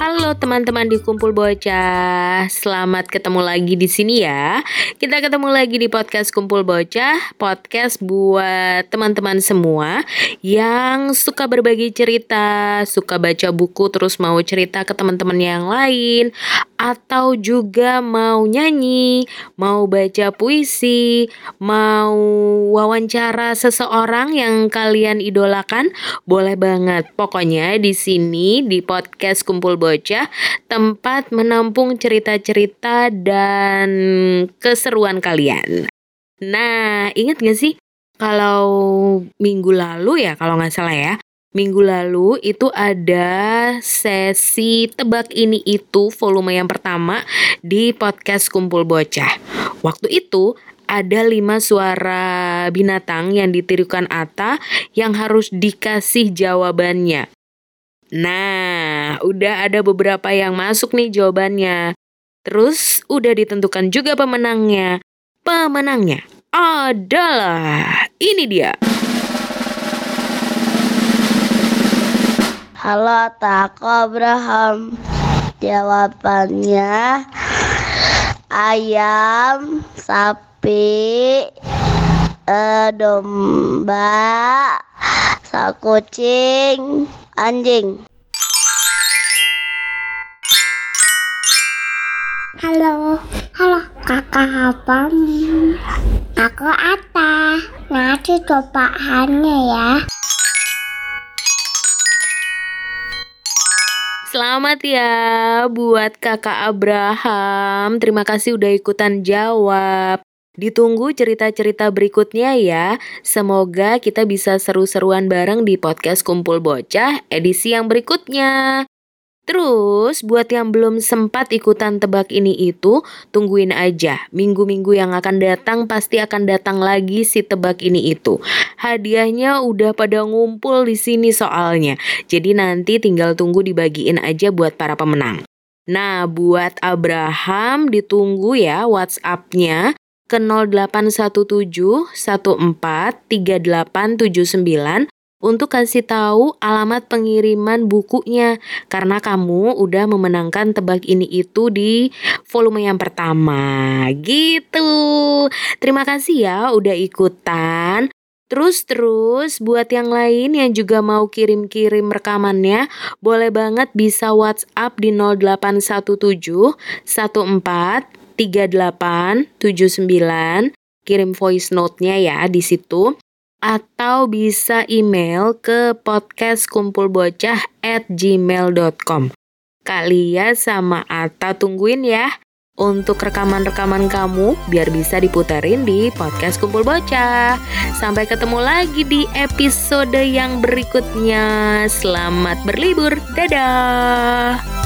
teman-teman di Kumpul Bocah. Selamat ketemu lagi di sini ya. Kita ketemu lagi di podcast Kumpul Bocah, podcast buat teman-teman semua yang suka berbagi cerita, suka baca buku terus mau cerita ke teman-teman yang lain atau juga mau nyanyi, mau baca puisi, mau wawancara seseorang yang kalian idolakan, boleh banget. Pokoknya di sini di podcast Kumpul Bocah tempat menampung cerita-cerita dan keseruan kalian. Nah, ingat gak sih kalau minggu lalu ya kalau nggak salah ya Minggu lalu itu ada sesi tebak ini itu volume yang pertama di podcast Kumpul Bocah. Waktu itu ada lima suara binatang yang ditirukan Ata yang harus dikasih jawabannya. Nah, udah ada beberapa yang masuk nih jawabannya. Terus udah ditentukan juga pemenangnya. Pemenangnya adalah ini dia. Halo Tako Abraham Jawabannya Ayam Sapi eh, Domba Kucing Anjing. Halo, halo kakak Abang Aku Ata Nanti cobaannya ya Selamat ya buat kakak Abraham. Terima kasih udah ikutan jawab. Ditunggu cerita-cerita berikutnya ya. Semoga kita bisa seru-seruan bareng di podcast Kumpul Bocah edisi yang berikutnya. Terus buat yang belum sempat ikutan tebak ini itu, tungguin aja. Minggu-minggu yang akan datang pasti akan datang lagi si tebak ini itu. Hadiahnya udah pada ngumpul di sini soalnya. Jadi nanti tinggal tunggu dibagiin aja buat para pemenang. Nah, buat Abraham ditunggu ya WhatsApp-nya ke 0817 14 3879 untuk kasih tahu alamat pengiriman bukunya karena kamu udah memenangkan tebak ini itu di volume yang pertama gitu. Terima kasih ya udah ikutan. Terus-terus buat yang lain yang juga mau kirim-kirim rekamannya, boleh banget bisa WhatsApp di 0817 14 38 79 kirim voice note-nya ya di situ atau bisa email ke podcastkumpulbocah at gmail.com. Kalian sama Ata tungguin ya untuk rekaman-rekaman kamu biar bisa diputerin di podcast Kumpul Bocah. Sampai ketemu lagi di episode yang berikutnya. Selamat berlibur. Dadah.